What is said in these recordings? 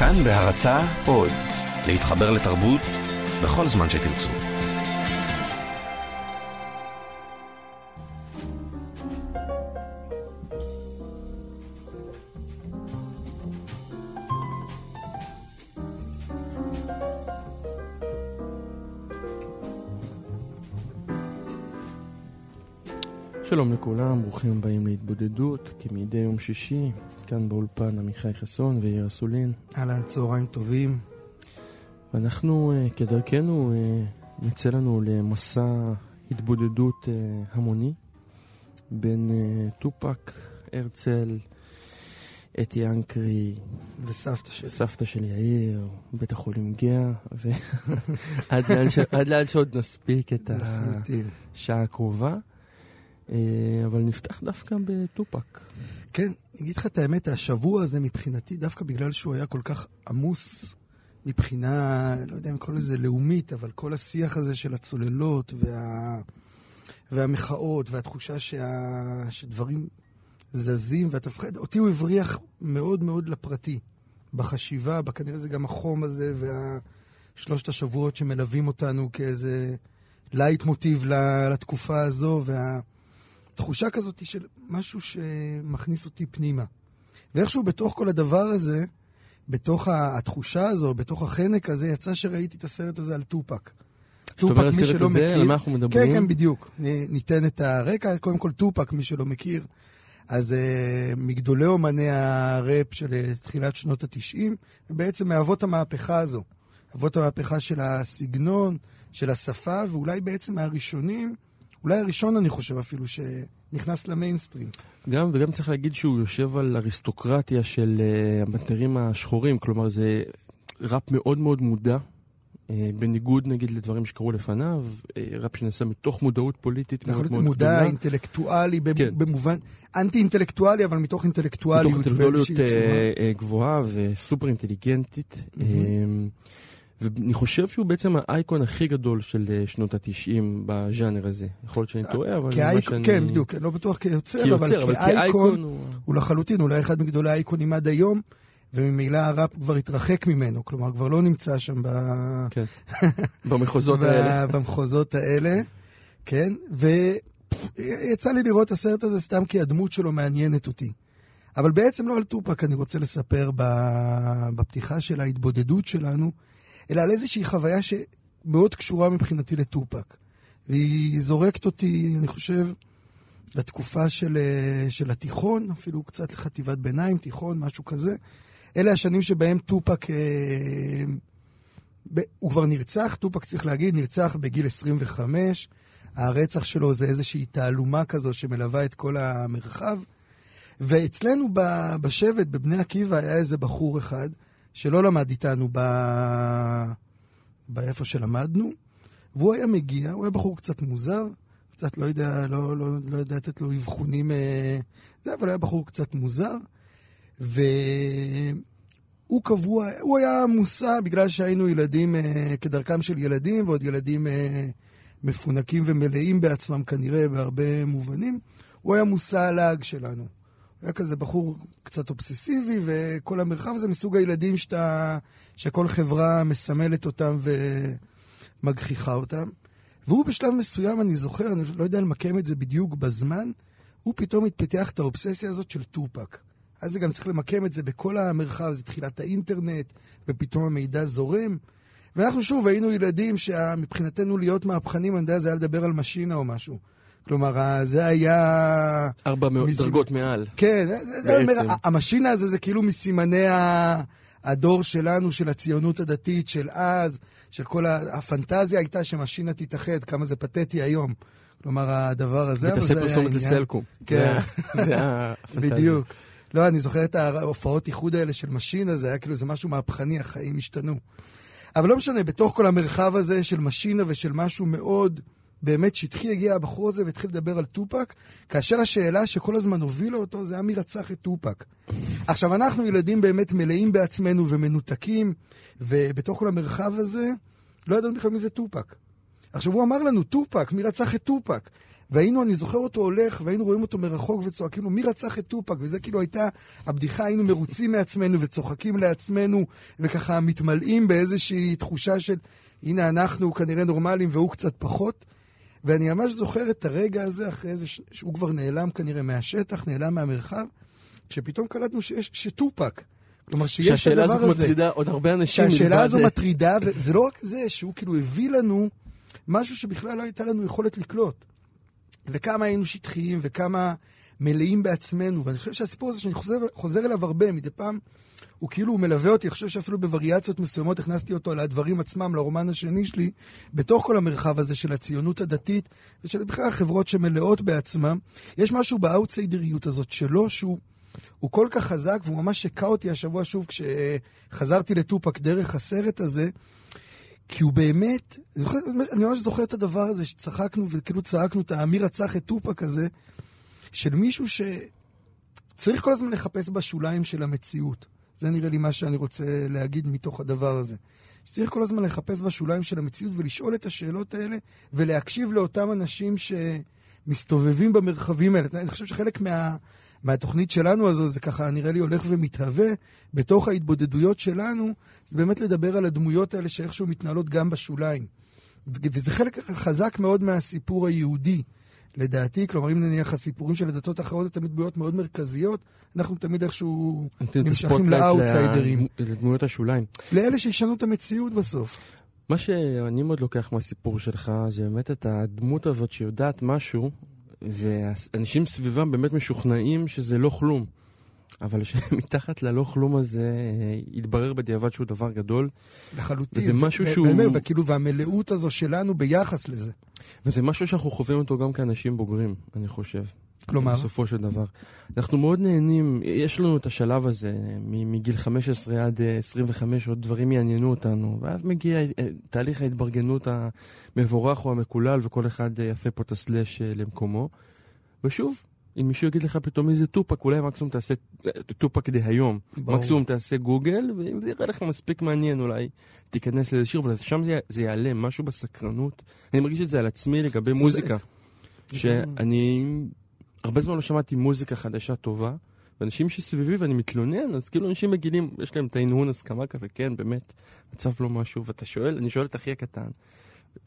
כאן בהרצה עוד, להתחבר לתרבות בכל זמן שתרצו. שלום לכולם, ברוכים הבאים להתבודדות, כמדי יום שישי, כאן באולפן עמיחי חסון ויאיר אסולין. אהלן, צהריים טובים. ואנחנו, אה, כדרכנו, אה, נצא לנו למסע התבודדות אה, המוני בין טופק, הרצל, אתי אנקרי וסבתא שלי. סבתא של יאיר, בית החולים גאה, ועד לאן שעוד נספיק את השעה הקרובה. אה, אבל נפתח דווקא בטופק. כן, אגיד לך את האמת, השבוע הזה מבחינתי, דווקא בגלל שהוא היה כל כך עמוס מבחינה, לא יודע אם לקרוא לזה לאומית, אבל כל השיח הזה של הצוללות וה... והמחאות והתחושה שה... שדברים זזים ואתה מפחד, אותי הוא הבריח מאוד מאוד לפרטי, בחשיבה, כנראה זה גם החום הזה והשלושת השבועות שמלווים אותנו כאיזה לייטמוטיב לתקופה הזו, וה... תחושה כזאת של משהו שמכניס אותי פנימה. ואיכשהו בתוך כל הדבר הזה, בתוך התחושה הזו, בתוך החנק הזה, יצא שראיתי את הסרט הזה על טופק. טופק, מי שלא הזה, מכיר... על מה אנחנו מדברים? כן, כן, בדיוק. ניתן את הרקע. קודם כל, טופק, מי שלא מכיר, אז אה, מגדולי אומני הראפ של אה, תחילת שנות התשעים, ובעצם מאבות המהפכה הזו. אבות המהפכה של הסגנון, של השפה, ואולי בעצם מהראשונים אולי הראשון, אני חושב אפילו, שנכנס למיינסטרים. גם, וגם צריך להגיד שהוא יושב על אריסטוקרטיה של uh, המטרים השחורים, כלומר זה ראפ מאוד מאוד מודע, uh, בניגוד נגיד לדברים שקרו לפניו, uh, ראפ שנעשה מתוך מודעות פוליטית מאוד מאוד גדולה. מודע, אינטלקטואלי, כן. במובן, אנטי-אינטלקטואלי, אבל מתוך אינטלקטואליות. מתוך אינטלקטואליות גבוהה וסופר אינטליגנטית. Mm-hmm. ואני חושב שהוא בעצם האייקון הכי גדול של אה, שנות התשעים בז'אנר הזה. יכול להיות שאני טועה, אבל מה שאני... כן, בדיוק, לא בטוח כיוצר, כיוצר אבל, אבל כאייקון הוא... הוא לחלוטין, אולי אחד מגדולי האייקונים עד היום, וממילא הראפ כבר התרחק ממנו, כלומר, כבר לא נמצא שם ב... כן, במחוזות האלה. במחוזות האלה, כן, ויצא לי לראות את הסרט הזה סתם כי הדמות שלו מעניינת אותי. אבל בעצם לא על טופק אני רוצה לספר בפתיחה של ההתבודדות שלנו. אלא על איזושהי חוויה שמאוד קשורה מבחינתי לטופק. והיא זורקת אותי, אני חושב, לתקופה של, אה, של התיכון, אפילו קצת לחטיבת ביניים, תיכון, משהו כזה. אלה השנים שבהם טופק, אה, ב, הוא כבר נרצח, טופק צריך להגיד, נרצח בגיל 25. הרצח שלו זה איזושהי תעלומה כזו שמלווה את כל המרחב. ואצלנו בשבט, בבני עקיבא, היה איזה בחור אחד, שלא למד איתנו ב... באיפה שלמדנו, והוא היה מגיע, הוא היה בחור קצת מוזר, קצת לא יודע, לא, לא, לא יודע לתת לו אבחונים, אה, זה, אבל היה בחור קצת מוזר, והוא קבוע, הוא היה מושא בגלל שהיינו ילדים אה, כדרכם של ילדים, ועוד ילדים אה, מפונקים ומלאים בעצמם כנראה בהרבה מובנים, הוא היה מושא הלעג שלנו. היה כזה בחור קצת אובססיבי, וכל המרחב הזה מסוג הילדים שאתה, שכל חברה מסמלת אותם ומגחיכה אותם. והוא בשלב מסוים, אני זוכר, אני לא יודע למקם את זה בדיוק בזמן, הוא פתאום התפתח את האובססיה הזאת של טופק. אז זה גם צריך למקם את זה בכל המרחב, זה תחילת האינטרנט, ופתאום המידע זורם. ואנחנו שוב היינו ילדים שמבחינתנו להיות מהפכנים, אני יודע, זה היה לדבר על משינה או משהו. כלומר, זה היה... ארבע מסימ... דרגות מעל. כן, זה, זה המשינה הזה זה כאילו מסימני הדור שלנו, של הציונות הדתית, של אז, של כל הפנטזיה הייתה שמשינה תתאחד, כמה זה פתטי היום. כלומר, הדבר הזה, ותעשה פרסומת לסלקום. כן. זה הפנטזיה. בדיוק. לא, אני זוכר את ההופעות איחוד האלה של משינה, זה היה כאילו, זה משהו מהפכני, החיים השתנו. אבל לא משנה, בתוך כל המרחב הזה של משינה ושל משהו מאוד... באמת שטחי הגיע הבחור הזה והתחיל לדבר על טופק, כאשר השאלה שכל הזמן הובילה אותו זה היה מי רצח את טופק. עכשיו, אנחנו ילדים באמת מלאים בעצמנו ומנותקים, ובתוך כל המרחב הזה לא ידענו בכלל מי זה טופק. עכשיו, הוא אמר לנו, טופק, מי רצח את טופק? והיינו, אני זוכר אותו הולך, והיינו רואים אותו מרחוק וצועקים לו, מי רצח את טופק? וזה כאילו הייתה הבדיחה, היינו מרוצים מעצמנו וצוחקים לעצמנו, וככה מתמלאים באיזושהי תחושה של, הנה אנחנו כנראה נורמליים והוא קצת פחות. ואני ממש זוכר את הרגע הזה, אחרי זה, שהוא כבר נעלם כנראה מהשטח, נעלם מהמרחב, כשפתאום קלטנו שיש, שטופק. כלומר, שיש את הדבר הזה. שהשאלה הזאת מטרידה עוד הרבה אנשים. שהשאלה הזו מטרידה, וזה לא רק זה, שהוא כאילו הביא לנו משהו שבכלל לא הייתה לנו יכולת לקלוט. וכמה היינו שטחיים, וכמה מלאים בעצמנו. ואני חושב שהסיפור הזה שאני חוזר, חוזר אליו הרבה, מדי פעם, הוא כאילו הוא מלווה אותי, אני חושב שאפילו בווריאציות מסוימות הכנסתי אותו לדברים עצמם, לרומן השני שלי, בתוך כל המרחב הזה של הציונות הדתית, ושל בכלל החברות שמלאות בעצמם. יש משהו באאוטסיידריות הזאת שלו, שהוא הוא כל כך חזק, והוא ממש הכה אותי השבוע שוב כשחזרתי לטופק דרך הסרט הזה, כי הוא באמת, אני, ממש זוכר את הדבר הזה שצחקנו וכאילו צעקנו את האמיר רצח את טופק הזה, של מישהו שצריך כל הזמן לחפש בשוליים של המציאות. זה נראה לי מה שאני רוצה להגיד מתוך הדבר הזה. שצריך כל הזמן לחפש בשוליים של המציאות ולשאול את השאלות האלה ולהקשיב לאותם אנשים שמסתובבים במרחבים האלה. אני חושב שחלק מה... מהתוכנית שלנו הזו, זה ככה נראה לי הולך ומתהווה בתוך ההתבודדויות שלנו, זה באמת לדבר על הדמויות האלה שאיכשהו מתנהלות גם בשוליים. וזה חלק חזק מאוד מהסיפור היהודי, לדעתי. כלומר, אם נניח הסיפורים של הדתות האחרות זה תמיד דמויות מאוד מרכזיות, אנחנו תמיד איכשהו נמשכים לאאוטסיידרים. לדמויות השוליים. לאלה שישנו את המציאות בסוף. מה שאני מאוד לוקח מהסיפור שלך, זה באמת את הדמות הזאת שיודעת משהו, ואנשים סביבם באמת משוכנעים שזה לא כלום. אבל שמתחת ללא כלום הזה יתברר בדיעבד שהוא דבר גדול. לחלוטין. וזה משהו שהוא... באמת, וכאילו, והמלאות הזו שלנו ביחס לזה. וזה משהו שאנחנו חווים אותו גם כאנשים בוגרים, אני חושב. כלומר? בסופו של דבר. אנחנו מאוד נהנים, יש לנו את השלב הזה, מגיל 15 עד 25, עוד דברים יעניינו אותנו, ואז מגיע אה, תהליך ההתברגנות המבורך או המקולל, וכל אחד יעשה פה את הסלאש אה, למקומו. ושוב, אם מישהו יגיד לך פתאום איזה טופק, אולי מקסימום תעשה טופק דהיום. מקסימום תעשה גוגל, ואם זה יראה לך מספיק מעניין, אולי תיכנס לאיזה שיר, ושם זה, זה יעלה, משהו בסקרנות. אני מרגיש את זה על עצמי לגבי מוזיקה. שאני הרבה זמן לא שמעתי מוזיקה חדשה טובה, ואנשים שסביבי ואני מתלונן, אז כאילו אנשים מגיעים, יש להם את ההנהון הסכמה כזה, כן, באמת, מצב לא משהו, ואתה שואל, אני שואל את אחי הקטן.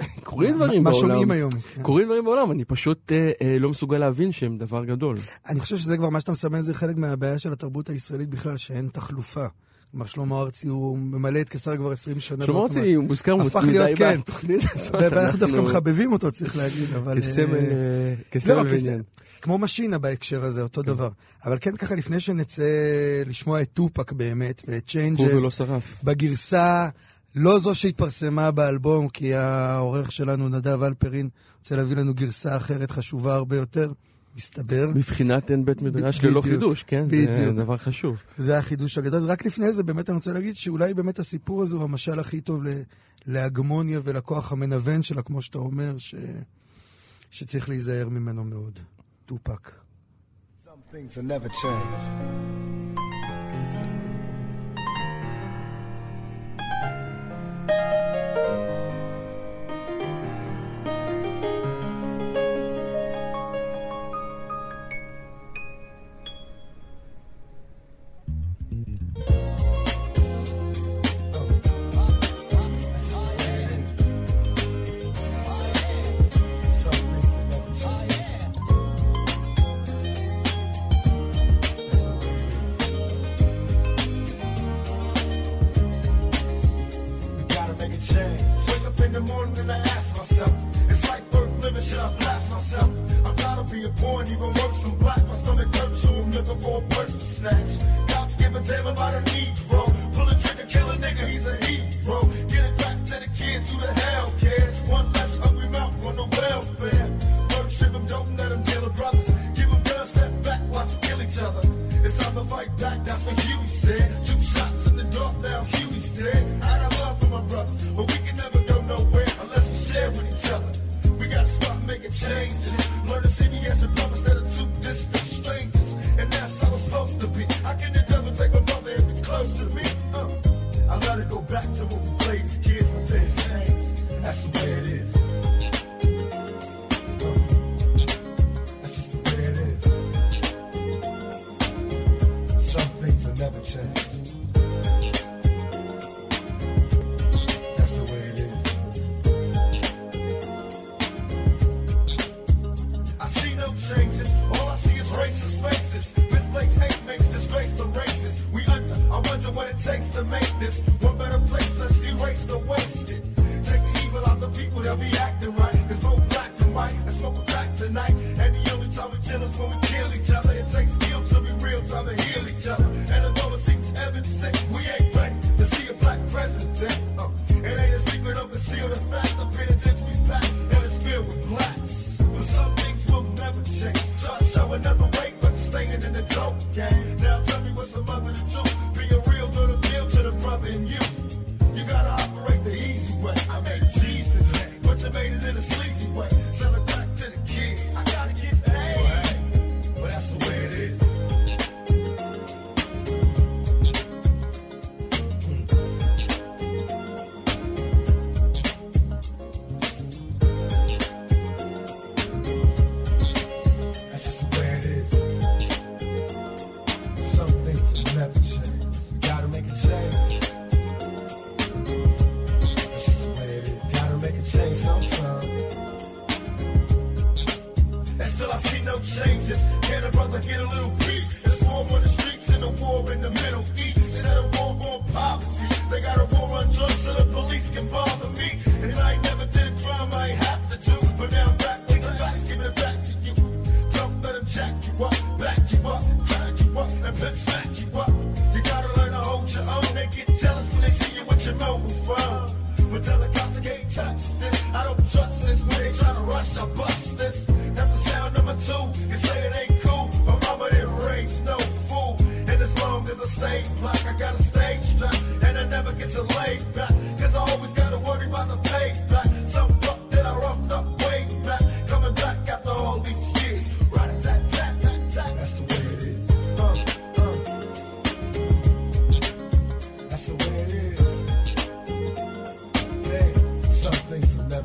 קורים דברים בעולם. מה שומעים היום? קורים דברים בעולם, אני פשוט אה, אה, לא מסוגל להבין שהם דבר גדול. אני חושב שזה כבר מה שאתה מסמן, זה חלק מהבעיה של התרבות הישראלית בכלל, שאין תחלופה. כלומר, שלמה ארצי הוא ממלא את קיסריה כבר 20 שנה. שלמה ארצי הוא מוזכר מדי כן. בתוכנית הזאת. ואנחנו דווקא מחבבים אותו, צריך להגיד, אבל... כסמל אה, לא, ועניין. כמו משינה בהקשר הזה, אותו כן. דבר. אבל כן ככה, לפני שנצא לשמוע את טופק באמת, ואת Changes, לא בגרסה לא זו שהתפרסמה באלבום, כי העורך שלנו, נדב אלפרין, רוצה להביא לנו גרסה אחרת חשובה הרבה יותר. מסתבר. מבחינת אין בית מדרש ללא חידוש, כן? בדיוק. זה דבר חשוב. זה החידוש הגדול. רק לפני זה, באמת אני רוצה להגיד שאולי באמת הסיפור הזה הוא המשל הכי טוב להגמוניה ולכוח המנוון שלה, כמו שאתה אומר, ש... שצריך להיזהר ממנו מאוד. טופק. things will.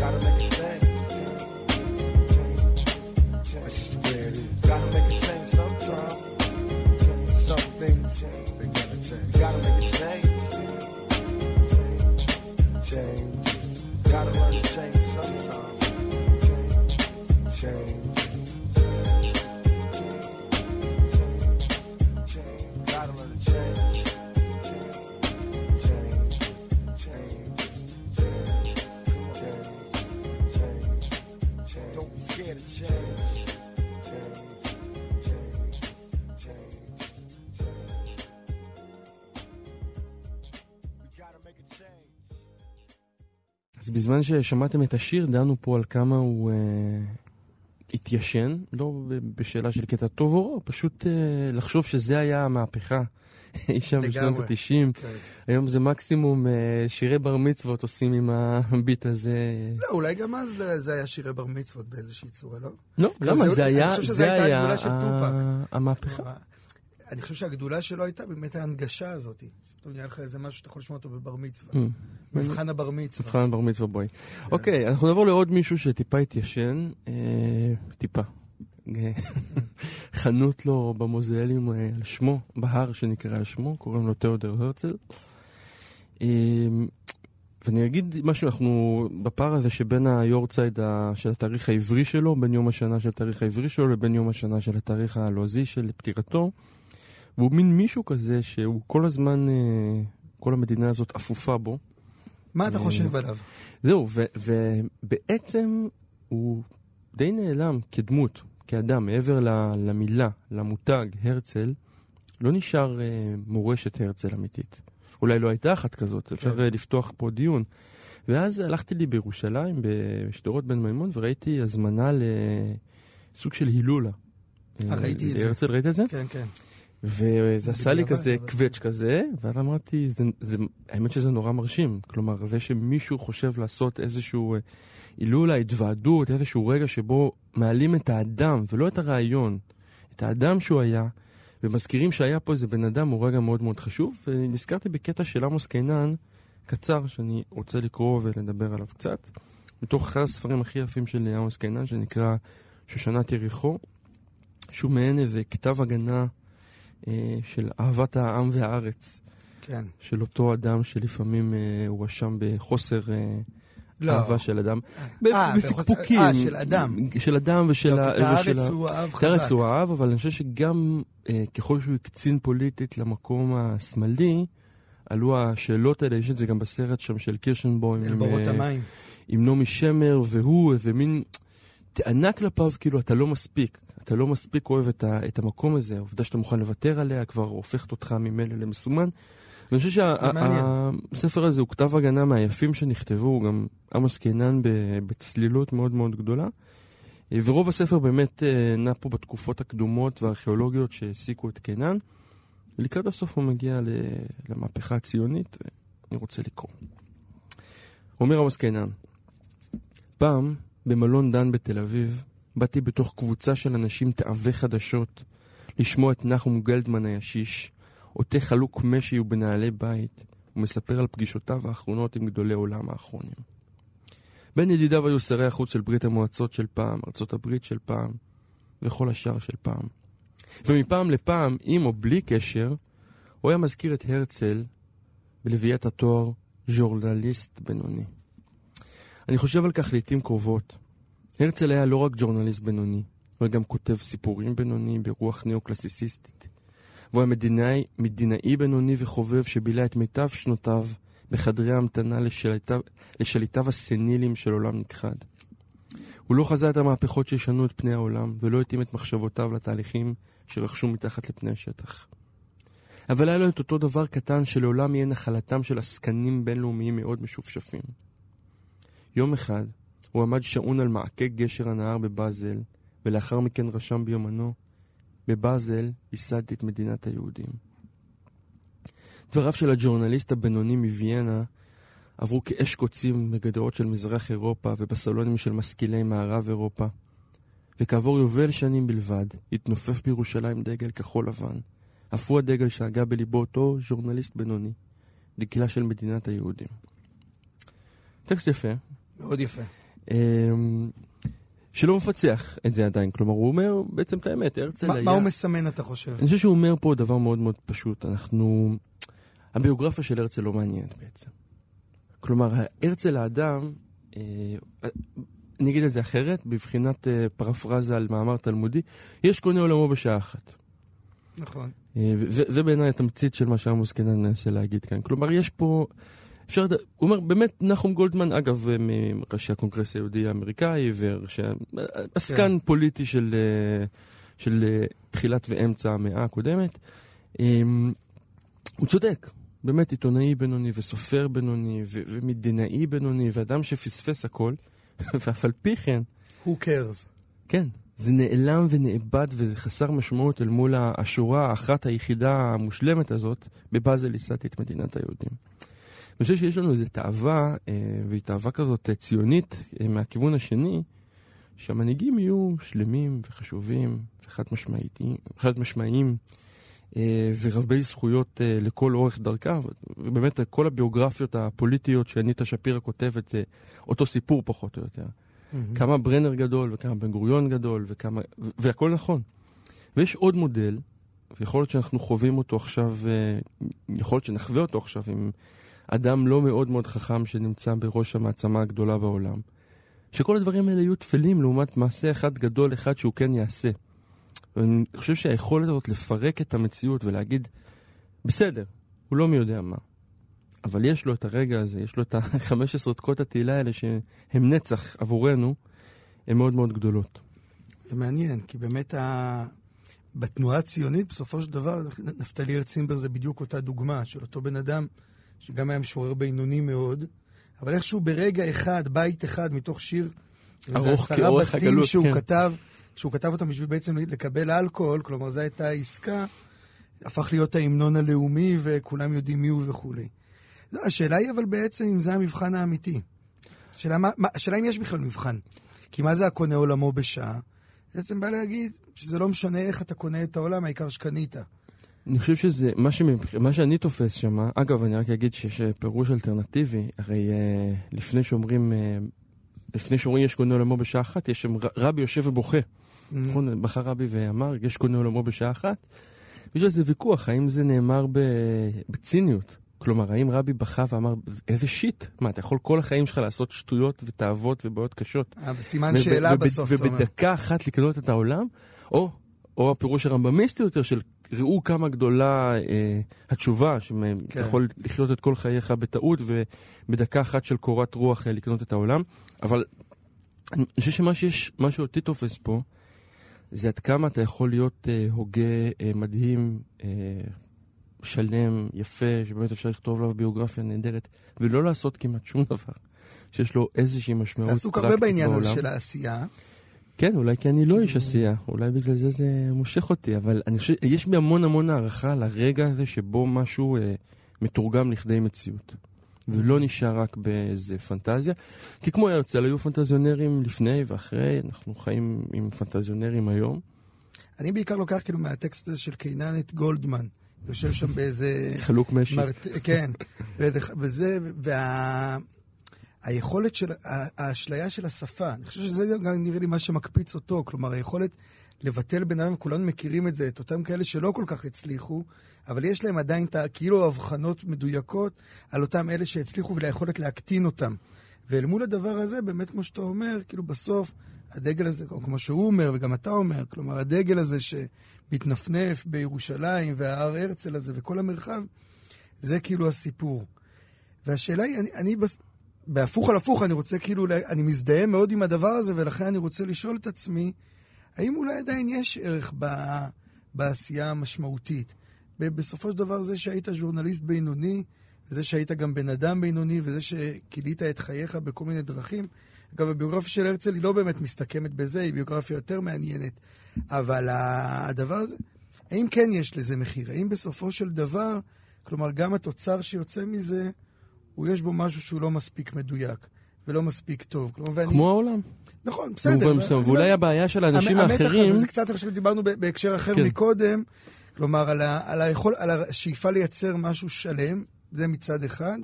Gotta make a change. That's just the way it is. Gotta make a change sometime. Some things they gotta change. Gotta make a change. Change. Gotta learn to change sometime. בזמן ששמעתם את השיר, דנו פה על כמה הוא אה, התיישן, לא בשאלה של קטע טוב או רע, פשוט אה, לחשוב שזה היה המהפכה. אי שם בשנות ה-90. okay. כן. היום זה מקסימום אה, שירי בר מצוות עושים עם הביט הזה. לא, אולי גם אז לא, זה היה שירי בר מצוות באיזושהי צורה, לא? לא, למה? זה זה היה... אני היה, שזו היה, היה של טופק. המהפכה. אה, אני חושב שהגדולה שלו הייתה באמת ההנגשה הזאת. פתאום נהיה לך איזה משהו שאתה יכול לשמוע אותו בבר מצווה. Mm. מבחן הבר מצווה. מבחן הבר מצווה בואי. כן. אוקיי, אנחנו נעבור לעוד מישהו שטיפה התיישן, אה, טיפה. חנות לו במוזיאלים אה, על שמו, בהר שנקרא על שמו, קוראים לו תיאודר הרצל. אה, ואני אגיד משהו, אנחנו בפער הזה שבין היורצייד של התאריך העברי שלו, בין יום השנה של התאריך העברי שלו לבין יום השנה של התאריך הלועזי של פטירתו, והוא מין מישהו כזה שהוא כל הזמן, אה, כל המדינה הזאת אפופה בו. מה אתה אה, חושב עליו? זהו, ובעצם הוא די נעלם כדמות, כאדם, מעבר למילה, למותג, הרצל, לא נשאר אה, מורשת הרצל אמיתית. אולי לא הייתה אחת כזאת, כן. אפשר לפתוח פה דיון. ואז הלכתי לי בירושלים, בשדרות בן מימון, וראיתי הזמנה לסוג של הילולה. ראיתי את זה. הרצל, ראית את זה? כן, כן. וזה עשה לי כזה קווץ' כזה, ואז אמרתי, האמת שזה נורא מרשים. כלומר, זה שמישהו חושב לעשות איזשהו אה, הילולה, התוועדות, איזשהו רגע שבו מעלים את האדם ולא את הרעיון, את האדם שהוא היה, ומזכירים שהיה פה איזה בן אדם, הוא רגע מאוד מאוד חשוב. ונזכרתי בקטע של עמוס קינן, קצר, שאני רוצה לקרוא ולדבר עליו קצת, מתוך אחד הספרים הכי יפים של עמוס קינן, שנקרא שושנת יריחו, שהוא מעין איזה כתב הגנה. של אהבת העם והארץ, כן. של אותו אדם שלפעמים אה, הואשם בחוסר... אה, לא. אהבה של אדם. אה, בפקפוקים. אה, של אדם. של אדם ושל... לא, ה- את ושל הארץ ה- הוא אהב את חזק. הארץ הוא אהב, אבל אני חושב שגם אה, ככל שהוא הקצין פוליטית למקום השמאלי, עלו השאלות האלה, יש את זה גם בסרט שם של קירשנבוים. אל בורות אה, המים. עם נעמי שמר, והוא איזה מין טענה כלפיו, כאילו, אתה לא מספיק. אתה לא מספיק אוהב את, ה, את המקום הזה. העובדה שאתה מוכן לוותר עליה כבר הופכת אותך ממילא למסומן. ואני חושב. שהספר הזה הוא כתב הגנה מהיפים שנכתבו, גם עמוס קינן בצלילות מאוד מאוד גדולה. ורוב הספר באמת אה, נע פה בתקופות הקדומות והארכיאולוגיות שהעסיקו את קינן. ולקראת הסוף הוא מגיע למהפכה הציונית, אני רוצה לקרוא. אומר עמוס קינן, פעם, במלון דן בתל אביב, באתי בתוך קבוצה של אנשים תאבי חדשות לשמוע את נחום גלדמן הישיש, עוטה חלוק משי ובנעלי בית, ומספר על פגישותיו האחרונות עם גדולי עולם האחרונים. בין ידידיו היו שרי החוץ של ברית המועצות של פעם, ארצות הברית של פעם, וכל השאר של פעם. ומפעם לפעם, עם או בלי קשר, הוא היה מזכיר את הרצל בלוויית התואר ז'ורנליסט בינוני. אני חושב על כך לעיתים קרובות. הרצל היה לא רק ג'ורנליסט בינוני, הוא היה גם כותב סיפורים בינוני ברוח ניאו-קלאסיסיסטית. והוא היה מדינאי, מדינאי בינוני וחובב שבילה את מיטב שנותיו בחדרי ההמתנה לשליטיו, לשליטיו הסנילים של עולם נכחד. הוא לא חזה את המהפכות שישנו את פני העולם, ולא התאים את מחשבותיו לתהליכים שרכשו מתחת לפני השטח. אבל היה לו את אותו דבר קטן שלעולם יהיה נחלתם של עסקנים בינלאומיים מאוד משופשפים. יום אחד הוא עמד שעון על מעקה גשר הנהר בבאזל, ולאחר מכן רשם ביומנו, בבאזל ייסדתי את מדינת היהודים. דבריו של הג'ורנליסט הבינוני מוויאנה עברו כאש קוצים בגדרות של מזרח אירופה ובסלונים של משכילי מערב אירופה, וכעבור יובל שנים בלבד התנופף בירושלים דגל כחול לבן, אף הוא הדגל שהגה בליבו אותו ז'ורנליסט בינוני, דגלה של מדינת היהודים. טקסט יפה, מאוד יפה. אמ, שלא מפצח את זה עדיין. כלומר, הוא אומר בעצם את האמת, הרצל היה... מה הוא מסמן, אתה חושב? אני חושב שהוא אומר פה דבר מאוד מאוד פשוט. אנחנו... הביוגרפיה של הרצל לא מעניינת בעצם. כלומר, הרצל האדם, אה, אני אגיד את זה אחרת, בבחינת אה, פרפרזה על מאמר תלמודי, יש קונה עולמו בשעה אחת. נכון. אה, וזה זה בעיניי התמצית של מה שעמוס קינן מנסה להגיד כאן. כלומר, יש פה... אפשר, לד- הוא אומר, באמת, נחום גולדמן, אגב, אה, מראשי הקונגרס היהודי האמריקאי, וראשי... עסקן פוליטי של, אה, של אה, תחילת ואמצע המאה הקודמת. הוא צודק, באמת עיתונאי בינוני וסופר בינוני ו- ומדינאי בינוני ואדם שפספס הכל, ואף על פי כן, Who cares? כן, זה נעלם ונאבד וזה חסר משמעות אל מול השורה האחת היחידה המושלמת הזאת, בבאזל ייסדתי את מדינת היהודים. אני חושב שיש לנו איזו תאווה, אה, והיא תאווה כזאת אה, ציונית אה, מהכיוון השני, שהמנהיגים יהיו שלמים וחשובים וחד משמעיים, חד משמעיים ורבי זכויות לכל אורך דרכה, ובאמת כל הביוגרפיות הפוליטיות שאניטה שפירא כותבת זה אותו סיפור פחות או יותר. כמה ברנר גדול וכמה בן גוריון גדול וכמה... והכל נכון. ויש עוד מודל, ויכול להיות שאנחנו חווים אותו עכשיו, יכול להיות שנחווה אותו עכשיו עם אדם לא מאוד מאוד חכם שנמצא בראש המעצמה הגדולה בעולם. שכל הדברים האלה יהיו טפלים לעומת מעשה אחד גדול אחד שהוא כן יעשה. ואני חושב שהיכולת הזאת לפרק את המציאות ולהגיד, בסדר, הוא לא מי יודע מה. אבל יש לו את הרגע הזה, יש לו את ה-15 דקות התהילה האלה שהם נצח עבורנו, הן מאוד מאוד גדולות. זה מעניין, כי באמת ה... בתנועה הציונית, בסופו של דבר, נפתלי הרצימבר זה בדיוק אותה דוגמה של אותו בן אדם, שגם היה משורר בינוני מאוד, אבל איכשהו ברגע אחד, בית אחד מתוך שיר, ארוך כאורך הגלות, שהוא כן. כתב, שהוא כתב אותם בשביל בעצם לקבל אלכוהול, כלומר זו הייתה העסקה, הפך להיות ההמנון הלאומי וכולם יודעים מי הוא וכולי. השאלה היא אבל בעצם אם זה המבחן האמיתי. השאלה, מה, מה, השאלה אם יש בכלל מבחן. כי מה זה הקונה עולמו בשעה? בעצם בא להגיד שזה לא משנה איך אתה קונה את העולם, העיקר שקנית. אני חושב שזה, מה, שמבח... מה שאני תופס שם, אגב, אני רק אגיד שיש אה, פירוש אלטרנטיבי, הרי אה, לפני שאומרים, אה, לפני שאומרים יש קונה עולמו בשעה אחת, יש שם רבי יושב ובוכה. נכון? בחר רבי ואמר, יש קונה עולמו בשעה אחת. יש על זה ויכוח, האם זה נאמר ב... בציניות? כלומר, האם רבי בכה ואמר, איזה שיט? מה, אתה יכול כל החיים שלך לעשות שטויות ותאוות ובעיות קשות? סימן שאלה בסוף, אתה אומר. ובדקה אחת לקנות את העולם, או, או הפירוש הרמב"מיסטי יותר של ראו כמה גדולה אה, התשובה, שאתה כן. יכול לחיות את כל חייך בטעות ובדקה אחת של קורת רוח אה, לקנות את העולם. אבל אני חושב שמה שיש, מה שאותי תופס פה, זה עד כמה אתה יכול להיות אה, הוגה אה, מדהים, אה, שלם, יפה, שבאמת אפשר לכתוב עליו ביוגרפיה נהדרת, ולא לעשות כמעט שום דבר שיש לו איזושהי משמעות אתה עסוק פרקטית הרבה בעניין הזה בעולם. של העשייה. כן, אולי כי אני לא איש עשייה, אולי בגלל זה זה מושך אותי, אבל אני חושב, יש בי המון המון הערכה לרגע הזה שבו משהו אה, מתורגם לכדי מציאות. ולא נשאר רק באיזה פנטזיה. כי כמו הרצל, היו פנטזיונרים לפני ואחרי, אנחנו חיים עם פנטזיונרים היום. אני בעיקר לוקח כאילו מהטקסט הזה של קינן את גולדמן. יושב שם באיזה... חלוק משי. מרט... כן, וזה- וזה, וה... היכולת של, האשליה של השפה, אני חושב שזה גם נראה לי מה שמקפיץ אותו, כלומר היכולת לבטל בן אדם, כולנו מכירים את זה, את אותם כאלה שלא כל כך הצליחו, אבל יש להם עדיין את כאילו הבחנות מדויקות על אותם אלה שהצליחו וליכולת להקטין אותם. ואל מול הדבר הזה, באמת כמו שאתה אומר, כאילו בסוף הדגל הזה, או כמו שהוא אומר וגם אתה אומר, כלומר הדגל הזה שמתנפנף בירושלים וההר הרצל הזה וכל המרחב, זה כאילו הסיפור. והשאלה היא, אני, אני בס... בהפוך על הפוך, אני רוצה כאילו, אני מזדהה מאוד עם הדבר הזה, ולכן אני רוצה לשאול את עצמי, האם אולי עדיין יש ערך ב... בעשייה המשמעותית? בסופו של דבר זה שהיית ז'ורנליסט בינוני, וזה שהיית גם בן אדם בינוני, וזה שכילית את חייך בכל מיני דרכים. אגב, הביוגרפיה של הרצל היא לא באמת מסתכמת בזה, היא ביוגרפיה יותר מעניינת. אבל הדבר הזה, האם כן יש לזה מחיר? האם בסופו של דבר, כלומר, גם התוצר שיוצא מזה, הוא יש בו משהו שהוא לא מספיק מדויק ולא מספיק טוב. כלומר, ואני... כמו העולם. נכון, בסדר. ואולי לא- הבעיה של האנשים המ- המתח האחרים... הזה, זה קצת עכשיו דיברנו בהקשר אחר כן. מקודם, כלומר, על, ה, על, היכול, על השאיפה לייצר משהו שלם, זה מצד אחד,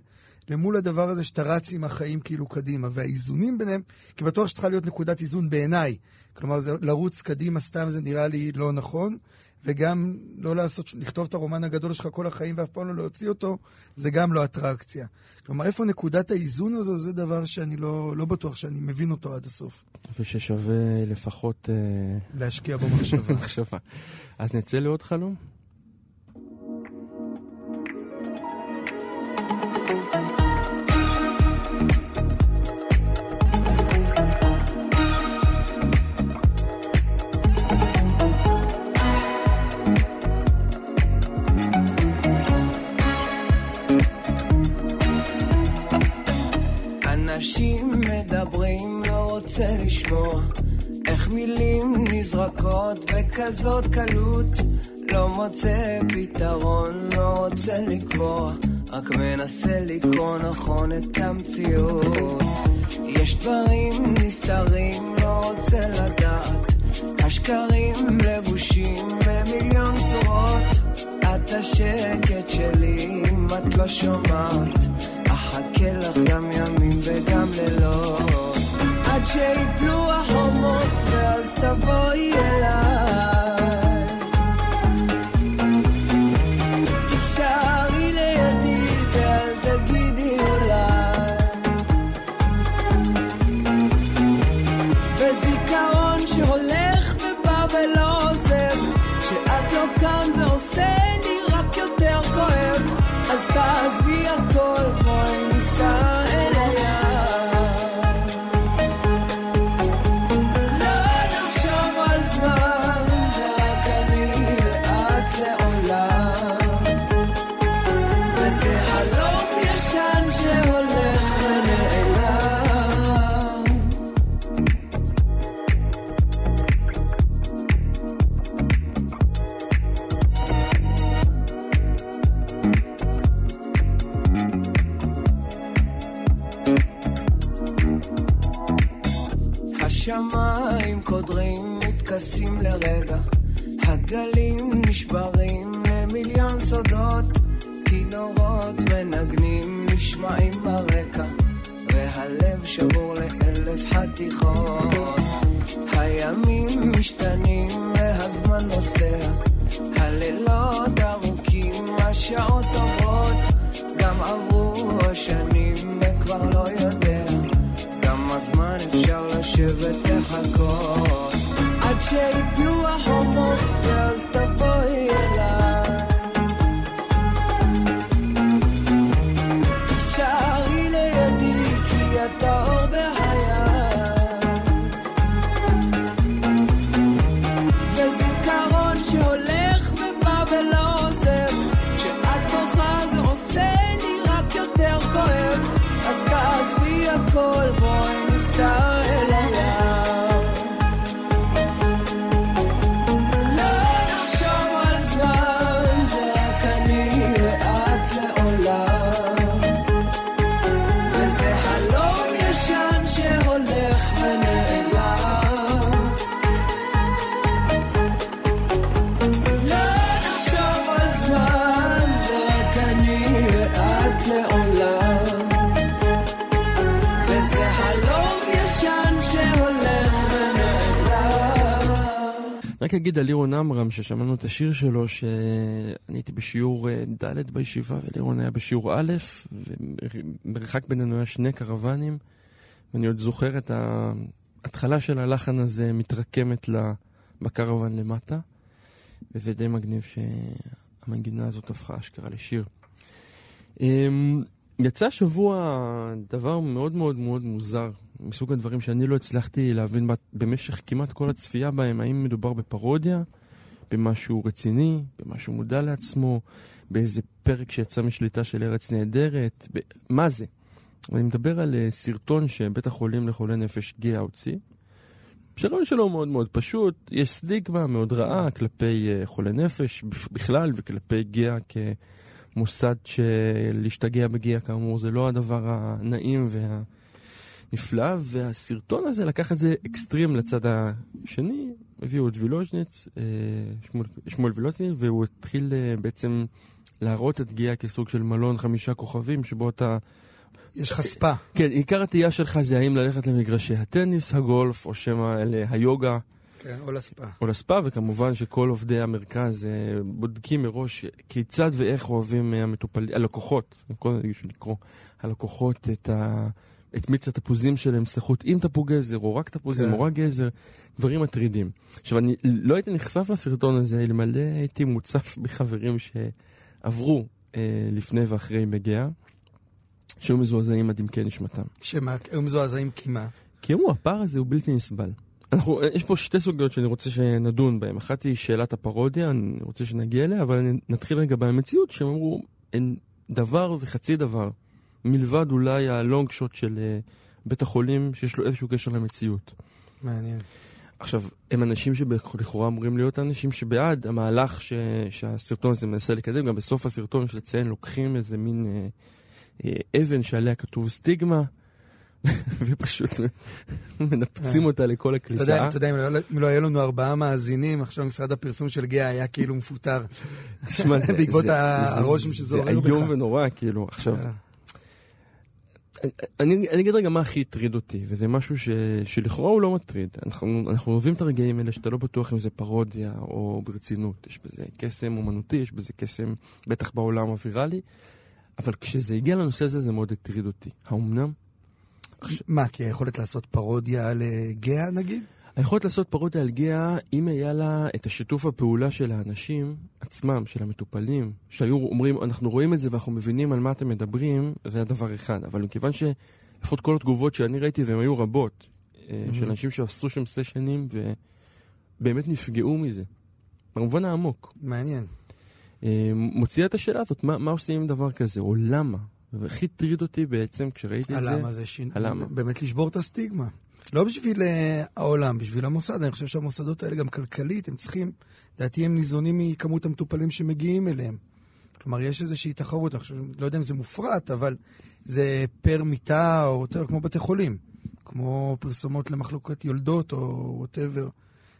למול הדבר הזה שאתה רץ עם החיים כאילו קדימה, והאיזונים ביניהם, כי בטוח שצריכה להיות נקודת איזון בעיניי. כלומר, זה, לרוץ קדימה סתם זה נראה לי לא נכון, וגם לא לעשות, לכתוב את הרומן הגדול שלך כל החיים ואף פעם לא להוציא אותו, זה גם לא אטרקציה. כלומר, איפה נקודת האיזון הזו, זה דבר שאני לא, לא בטוח שאני מבין אותו עד הסוף. וששווה לפחות אה, להשקיע בו מחשבה. מחשבה. אז נצא לעוד חלום? אנשים מדברים, לא רוצה לשמוע איך מילים נזרקות בכזאת קלות. לא מוצא פתרון, לא רוצה לקבוע רק מנסה לקרוא נכון את המציאות. יש דברים נסתרים, לא רוצה לדעת. השקרים לבושים במיליון צורות. את השקט שלי אם את לא שומעת אחכה לך גם ימים וגם לילות. עד שיפלו החומות ואז תבואי אליי רק אגיד על לירון עמרם, ששמענו את השיר שלו, שאני הייתי בשיעור אה, ד' בישיבה, ולירון היה בשיעור א', ומרחק בינינו היה שני קרוונים, ואני עוד זוכר את ההתחלה של הלחן הזה מתרקמת בקרוון למטה, וזה די מגניב שהמנגינה הזאת הפכה אשכרה לשיר. אמ, יצא השבוע דבר מאוד מאוד מאוד מוזר, מסוג הדברים שאני לא הצלחתי להבין במשך כמעט כל הצפייה בהם, האם מדובר בפרודיה, במשהו רציני, במשהו מודע לעצמו, באיזה פרק שיצא משליטה של ארץ נהדרת, ב... מה זה? אני מדבר על אה, סרטון שבית החולים לחולי נפש גאה הוציא. שהרעיון שלו הוא מאוד מאוד פשוט, יש סטיגמה מאוד רעה כלפי אה, חולי נפש בכ- בכלל וכלפי גאה כמוסד שלהשתגע בגאה כאמור זה לא הדבר הנעים והנפלא, והסרטון הזה לקח את זה אקסטרים לצד השני, הביאו את וילוז'ניץ, אה, שמואל- שמואל וילוז'ניץ, והוא התחיל אה, בעצם להראות את גאה כסוג של מלון חמישה כוכבים שבו אתה יש לך ספה. כן, עיקר התהייה שלך זה האם ללכת למגרשי הטניס, הגולף, או שמא אלה היוגה כן, או לספה. או לספא, וכמובן שכל עובדי המרכז אה, בודקים מראש כיצד ואיך אוהבים אה, המטופלים, הלקוחות, קודם בשביל לקרוא, הלקוחות את, ה, את מיץ התפוזים שלהם, סחוט עם תפוג גזר, או רק תפוזים, כן. או רק גזר, דברים מטרידים. עכשיו, אני לא הייתי נחשף לסרטון הזה, אלמלא הייתי מוצף בחברים שעברו אה, לפני ואחרי בגאה, שהיו מזועזעים עד עמקי נשמתם. שמה, היו מזועזעים כי מה? כי אמרו, הפער הזה הוא בלתי נסבל. אנחנו, יש פה שתי סוגיות שאני רוצה שנדון בהן. אחת היא שאלת הפרודיה, אני רוצה שנגיע אליה, אבל נתחיל רגע במציאות, שהם אמרו, אין דבר וחצי דבר, מלבד אולי הלונג שוט של אה, בית החולים, שיש לו איזשהו קשר למציאות. מעניין. עכשיו, הם אנשים שלכאורה אמורים להיות האנשים שבעד המהלך ש... שהסרטון הזה מנסה לקדם. גם בסוף הסרטון, יש לציין, לוקחים איזה מין אה, אה, אבן שעליה כתוב סטיגמה, ופשוט מנפצים אה. אותה לכל הקלישאה. אתה יודע, אם לא- לא היה לנו ארבעה מאזינים, עכשיו משרד הפרסום של גאה היה כאילו מפוטר. תשמע, זה- בעקבות זה- זה- הרושם שזה עורר זה בך. איום ונורא, כאילו. עכשיו, אה. אני, אני אגיד רגע מה הכי הטריד אותי, וזה משהו ש, שלכאורה הוא לא מטריד. אנחנו, אנחנו אוהבים את הרגעים האלה שאתה לא בטוח אם זה פרודיה או ברצינות. יש בזה קסם אומנותי, יש בזה קסם בטח בעולם הוויראלי, אבל כשזה הגיע לנושא הזה זה מאוד הטריד אותי. האומנם? מה, כי היכולת לעשות פרודיה על אה, גאה נגיד? היכולת לעשות פרודיה על גאה, אם היה לה את השיתוף הפעולה של האנשים עצמם, של המטופלים, שהיו אומרים, אנחנו רואים את זה ואנחנו מבינים על מה אתם מדברים, זה היה דבר אחד. אבל מכיוון שלפחות כל התגובות שאני ראיתי, והן היו רבות, אה, של אנשים שעשו שם סשנים ובאמת נפגעו מזה, במובן העמוק. מעניין. אה, מוציאה את השאלה הזאת, מה, מה עושים עם דבר כזה, או למה? והכי הטריד אותי בעצם כשראיתי את זה. הלמה זה שין... הלמה? באמת לשבור את הסטיגמה. לא בשביל אה, העולם, בשביל המוסד. אני חושב שהמוסדות האלה גם כלכלית, הם צריכים, לדעתי הם ניזונים מכמות המטופלים שמגיעים אליהם. כלומר, יש איזושהי תחרות, אני חושב, לא יודע אם זה מופרט, אבל זה פר מיטה, או יותר כמו בתי חולים. כמו פרסומות למחלוקת יולדות, או ווטאבר.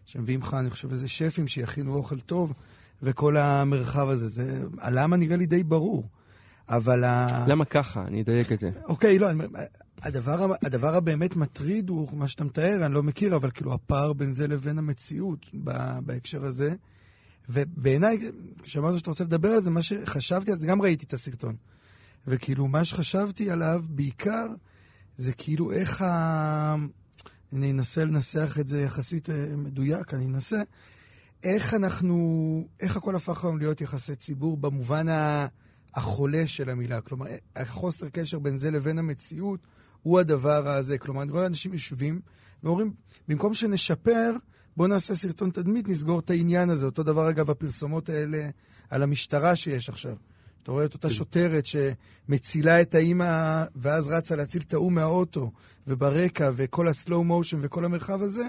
שמביאים לך, אני חושב, איזה שפים שיכינו אוכל טוב, וכל המרחב הזה. זה, הלמה נראה לי די ברור. אבל ה... למה ככה? אני אדייק את זה. אוקיי, לא, הדבר, הדבר הבאמת מטריד הוא מה שאתה מתאר, אני לא מכיר, אבל כאילו הפער בין זה לבין המציאות בהקשר הזה. ובעיניי, כשאמרת שאתה רוצה לדבר על זה, מה שחשבתי על זה, גם ראיתי את הסרטון. וכאילו, מה שחשבתי עליו בעיקר, זה כאילו איך ה... אני אנסה לנסח את זה יחסית אה, מדויק, אני אנסה. איך אנחנו, איך הכל הפך היום להיות יחסי ציבור במובן ה... החולה של המילה. כלומר, החוסר קשר בין זה לבין המציאות הוא הדבר הזה. כלומר, אני רואה אנשים יושבים ואומרים, במקום שנשפר, בואו נעשה סרטון תדמית, נסגור את העניין הזה. אותו דבר, אגב, הפרסומות האלה על המשטרה שיש עכשיו. אתה רואה את אותה שוטרת שמצילה את האימא ואז רצה להציל את ההוא מהאוטו, וברקע, וכל הסלואו מושן וכל המרחב הזה,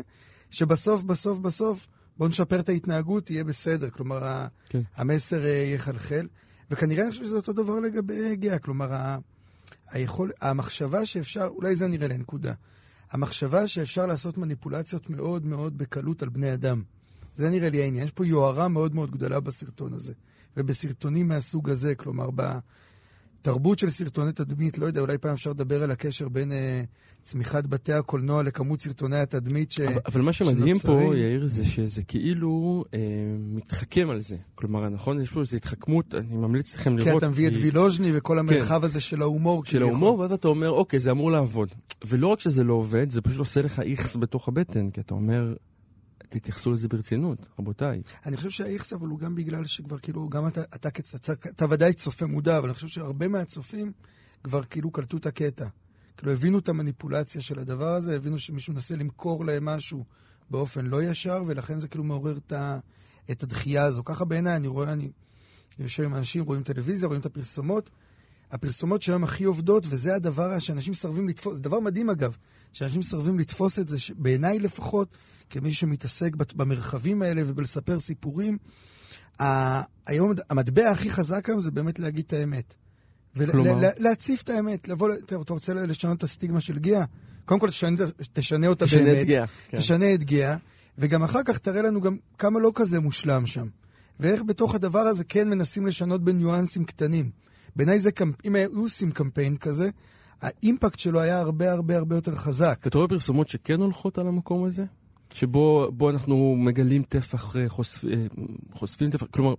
שבסוף, בסוף, בסוף, בואו נשפר את ההתנהגות, יהיה בסדר. כלומר, כן. המסר אה, יחלחל. וכנראה אני חושב שזה אותו דבר לגבי גאה. כלומר, ה- היכול, המחשבה שאפשר, אולי זה נראה לי נקודה. המחשבה שאפשר לעשות מניפולציות מאוד מאוד בקלות על בני אדם. זה נראה לי העניין. יש פה יוהרה מאוד מאוד גדולה בסרטון הזה. ובסרטונים מהסוג הזה, כלומר, בתרבות של סרטוני תדמית, לא יודע, אולי פעם אפשר לדבר על הקשר בין אה, צמיחת בתי הקולנוע לכמות סרטוני התדמית ש... אבל, אבל מה שמדהים פה, שנוצרים. יאיר, זה שזה כאילו אה, מתחכם על זה. כלומר, נכון? יש פה איזו התחכמות, אני ממליץ לכם כי לראות. אתה מביא את כי- וילוז'ני וכל המרחב הזה של ההומור. של. ההומור, ואז אתה אומר, אוקיי, זה אמור לעבוד. ולא רק שזה לא עובד, זה פשוט עושה לך איכס בתוך הבטן, כי אתה אומר, תתייחסו לזה ברצינות, רבותיי. אני חושב שהאיכס אבל הוא גם בגלל שכבר כאילו, גם אתה, אתה, אתה, אתה ודאי צופה מודע, אבל אני חושב שהרבה מהצופים כבר כאילו קלטו את הקטע. כאילו הבינו את המניפולציה של הדבר הזה, הבינו שמישהו מנסה למכור להם משהו באופן לא ישר, ולכן זה כאילו מעורר את, ה, את הדחייה הזו. ככה בעיניי, אני רואה, אני יושב עם אנשים, רואים טלוויזיה, רואים את הפרסומות. הפרסומות שהיום הכי עובדות, וזה הדבר שאנשים מסרבים לתפוס, זה דבר מדהים אגב, שאנשים מסרבים לתפוס את זה, בעיניי לפחות, כמי שמתעסק במרחבים האלה ובלספר סיפורים, היום המטבע הכי חזק היום זה באמת להגיד את האמת. ולהציף את האמת, לבוא, אתה רוצה לשנות את הסטיגמה של גאה? קודם כל תשנה, תשנה אותה תשנה באמת. את גאה, כן. תשנה את גאה, וגם אחר כך תראה לנו גם כמה לא כזה מושלם שם. ואיך בתוך הדבר הזה כן מנסים לשנות בניואנסים קטנים. בעיניי זה. אם היו עושים קמפיין כזה, האימפקט שלו היה הרבה הרבה הרבה יותר חזק. אתה רואה פרסומות שכן הולכות על המקום הזה? שבו בו אנחנו מגלים טפח, אה, חושפ, אה, חושפים טפח, כלומר,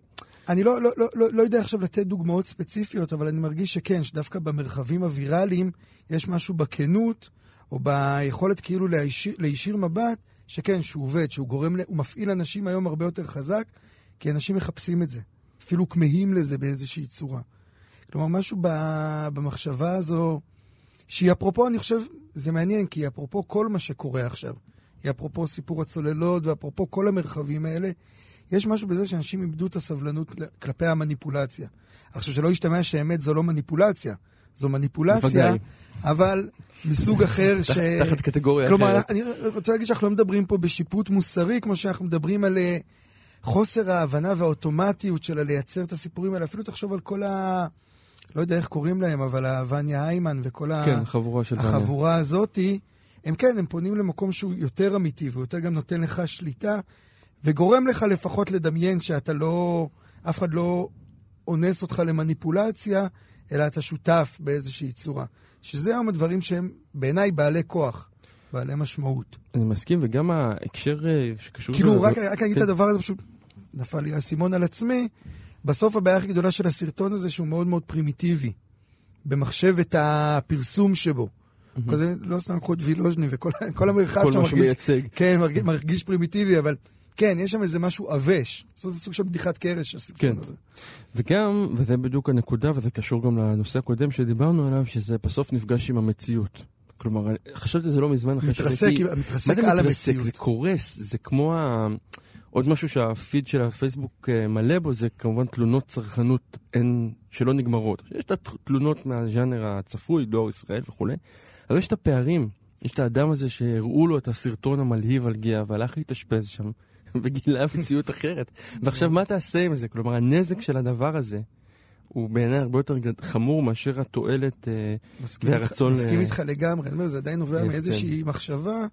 אני לא, לא, לא, לא, לא יודע עכשיו לתת דוגמאות ספציפיות, אבל אני מרגיש שכן, שדווקא במרחבים הוויראליים יש משהו בכנות, או ביכולת כאילו להישיר, להישיר מבט, שכן, שהוא עובד, שהוא גורם, הוא מפעיל אנשים היום הרבה יותר חזק, כי אנשים מחפשים את זה. אפילו כמהים לזה באיזושהי צורה. כלומר, משהו במחשבה הזו, שהיא אפרופו, אני חושב, זה מעניין, כי היא אפרופו כל מה שקורה עכשיו. היא אפרופו סיפור הצוללות, ואפרופו כל המרחבים האלה, יש משהו בזה שאנשים איבדו את הסבלנות כלפי המניפולציה. עכשיו, שלא ישתמע שאמת זו לא מניפולציה, זו מניפולציה. אבל מסוג אחר ש... תחת קטגוריה כלומר, אחרת. אני רוצה להגיד שאנחנו לא מדברים פה בשיפוט מוסרי, כמו שאנחנו מדברים על אה, חוסר ההבנה והאוטומטיות שלה לייצר את הסיפורים האלה. אפילו תחשוב על כל ה... לא יודע איך קוראים להם, אבל הווניה היימן וכל. כן, חבורה של. החבורה הזאתי, הם כן, הם פונים למקום שהוא יותר אמיתי, ויותר גם נותן לך שליטה, וגורם לך לפחות לדמיין שאתה לא, אף אחד לא אונס אותך למניפולציה, אלא אתה שותף באיזושהי צורה. שזה היום הדברים שהם בעיניי בעלי כוח, בעלי משמעות. אני מסכים, וגם ההקשר אה, שקשור... כאילו, ל- רק, רק אגיד כן. את הדבר הזה, פשוט נפל לי האסימון על עצמי. בסוף הבעיה הכי גדולה של הסרטון הזה, שהוא מאוד מאוד פרימיטיבי. במחשבת הפרסום שבו. כזה, לא סתם לקחו את וילוז'ני וכל כל המרחב כל שם מה שהוא מייצג. כן, מרגיש, מרגיש פרימיטיבי, אבל כן, יש שם איזה משהו עבש. זה סוג של בדיחת קרש, הסרטון כן. הזה. וגם, וזה בדיוק הנקודה, וזה קשור גם לנושא הקודם שדיברנו עליו, שזה בסוף נפגש עם המציאות. כלומר, חשבתי על זה לא מזמן אחרי מתרסק, שראיתי- מה מתרסק זה על מתרסק? המציאות. זה קורס, זה כמו ה... עוד משהו שהפיד של הפייסבוק אה, מלא בו, זה כמובן תלונות צרכנות אין, שלא נגמרות. יש את התלונות מהז'אנר הצפוי, דואר ישראל וכולי, אבל יש את הפערים. יש את האדם הזה שהראו לו את הסרטון המלהיב על גהה, והלך להתאשפז שם, וגילה מציאות אחרת. ועכשיו, מה תעשה עם זה? כלומר, הנזק של הדבר הזה הוא בעיניי הרבה יותר חמור מאשר התועלת אה, מסכים איתך- והרצון... מסכים איתך לגמרי, אני אומר, זה עדיין נובע. מאיזושהי מחשבה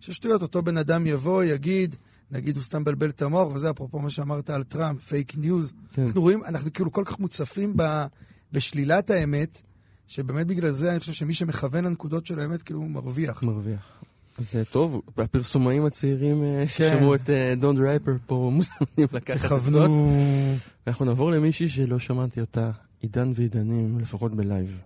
ששטויות, אותו בן אדם יבוא, יגיד, נגיד הוא סתם מבלבל את המוח, וזה אפרופו מה שאמרת על טראמפ, פייק ניוז. כן. אנחנו רואים, אנחנו כאילו כל כך מוצפים ב, בשלילת האמת, שבאמת בגלל זה אני חושב שמי שמכוון לנקודות של האמת, כאילו הוא מרוויח. מרוויח. אז אה, טוב, הפרסומאים הצעירים אה, כן. ששמעו את אה, דון דרייפר פה מוזמנים לקחת. תכוונו... אנחנו נעבור למישהי שלא שמעתי אותה, עידן ועידנים, לפחות ב live.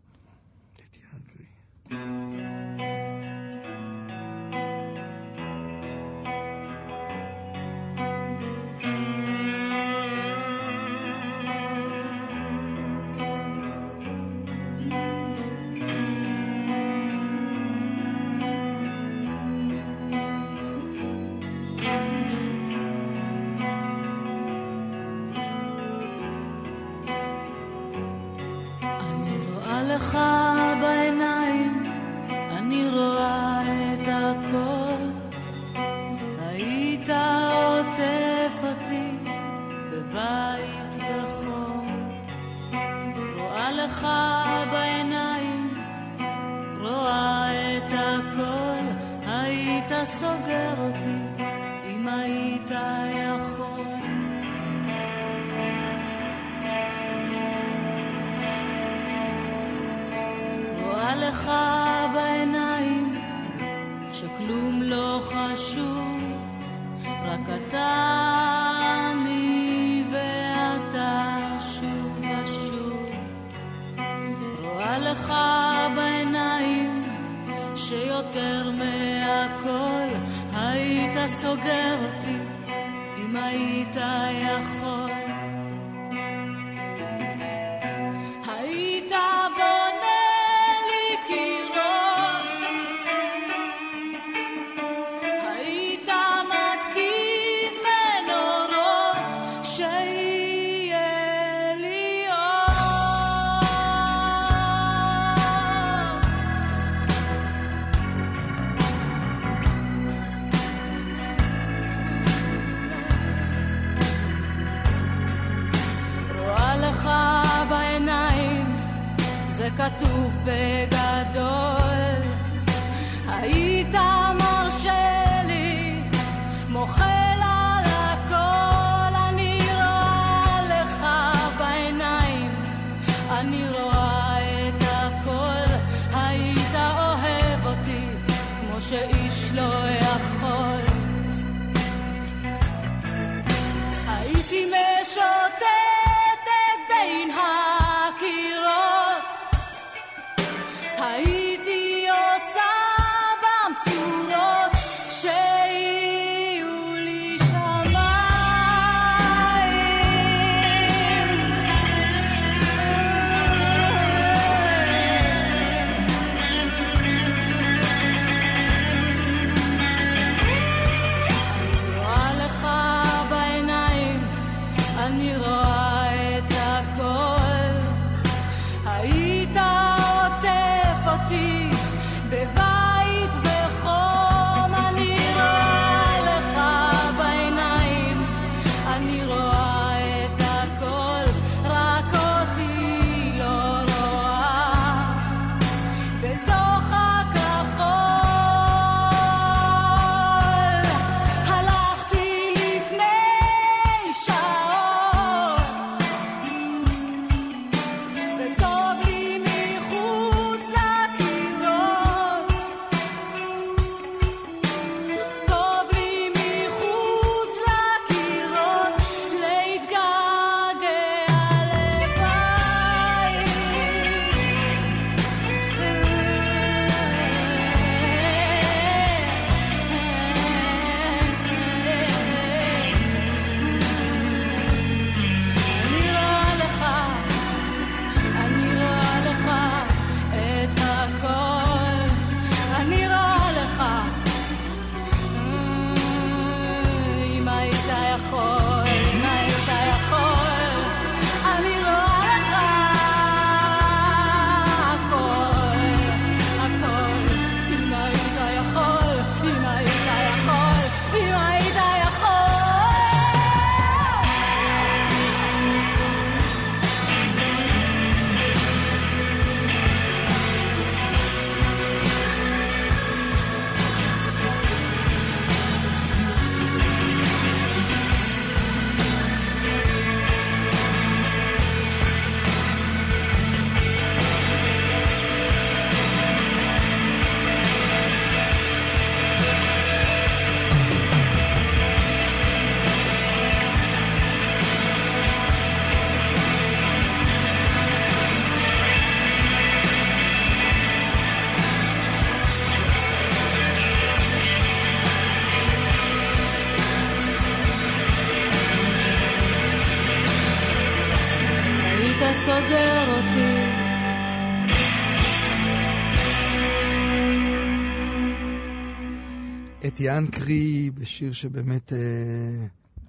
את יען קרי בשיר שבאמת אה,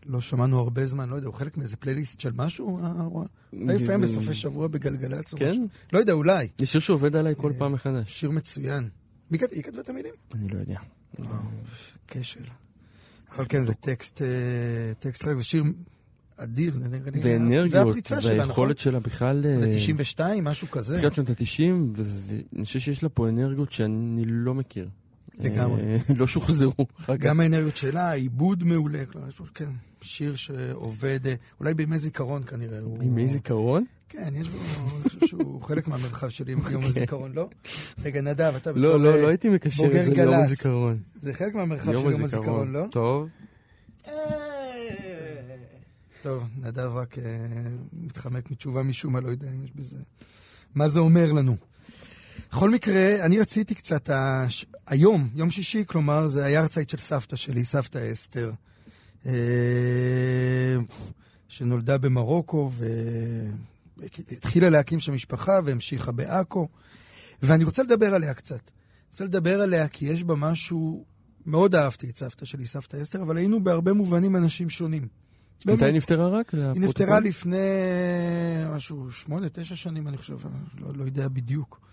לא שמענו הרבה זמן, לא יודע, הוא חלק מאיזה פלייליסט של משהו? אה, לפעמים בסופי שבוע בגלגלצ או כן? משהו. לא יודע, אולי. זה שיר שעובד עליי כל אה, פעם מחדש. שיר מצוין. מי כתבה את המילים? אני לא יודע. כשל. אבל כן, זה טקסט, אה, טקסט חלק, ושיר אדיר, זה נראה לי. זה שלה, נכון? והיכולת שלה בכלל... אה, זה 92, משהו כזה. תחילת שנות ה-90, ואני חושב שיש לה פה אנרגיות שאני לא מכיר. לגמרי. אה, לא שוחזרו אחר כך. גם האנרגיות שלה, עיבוד מעולה. כן, שיר שעובד, אה, אולי בימי זיכרון כנראה. הוא- ימי זיכרון? כן, יש בו, אני חושב שהוא חלק מהמרחב שלי עם יום הזיכרון, לא? רגע, נדב, אתה בתור... לא, לא, אה, לא הייתי מקשר בוגר את זה ליום גל"צ. הזיכרון. זה חלק מהמרחב של יום הזיכרון, לא? טוב. טוב, נדב רק מתחמק מתשובה משום מה, לא יודע אם יש בזה... מה זה אומר לנו? בכל מקרה, אני רציתי קצת, הש... היום, יום שישי, כלומר, זה היארצייט של סבתא שלי, סבתא אסתר, אה, שנולדה במרוקו והתחילה להקים שם משפחה והמשיכה בעכו, ואני רוצה לדבר עליה קצת. רוצה לדבר עליה כי יש בה משהו, מאוד אהבתי את סבתא שלי, סבתא אסתר, אבל היינו בהרבה מובנים אנשים שונים. מתי נפטרה רק? היא? נפטרה לפני משהו, שמונה, תשע שנים, אני חושב, לא, לא יודע בדיוק,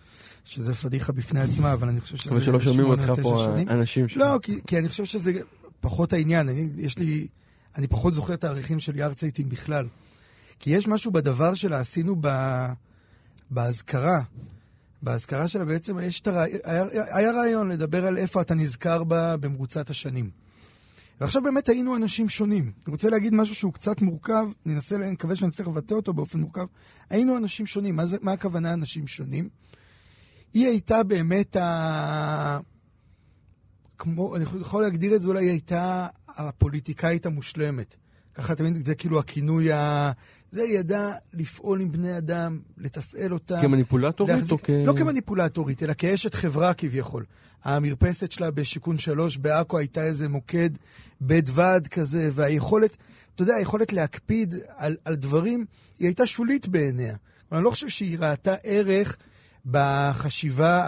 שזה פדיחה בפני עצמה, אבל אני חושב שזה מקווה שלא שומעים אותך פה. האנשים שלך. לא, כי, כי אני חושב שזה פחות העניין. אני, יש לי, אני פחות זוכר תאריכים של יארצייטים בכלל. כי יש משהו בדבר שלה, עשינו ב, באזכרה. באזכרה שלה בעצם יש את הרעי... היה, היה רעיון לדבר על איפה אתה נזכר בה במרוצת השנים. ועכשיו באמת היינו אנשים שונים. אני רוצה להגיד משהו שהוא קצת מורכב, אני אנסה, אני מקווה שאני אצליח לבטא אותו באופן מורכב. היינו אנשים שונים. מה, זה, מה הכוונה אנשים שונים? היא הייתה באמת ה... כמו, אני יכול להגדיר את זה, אולי היא הייתה הפוליטיקאית המושלמת. ככה תמיד, זה כאילו הכינוי ה... זה ידעה לפעול עם בני אדם, לתפעל אותם. כמניפולטורית להחזיק- או כ... לא כמניפולטורית, אלא כאשת חברה כביכול. המרפסת שלה בשיכון שלוש בעכו הייתה איזה מוקד בית ועד כזה, והיכולת, אתה יודע, היכולת להקפיד על, על דברים, היא הייתה שולית בעיניה. אני לא חושב שהיא ראתה ערך בחשיבה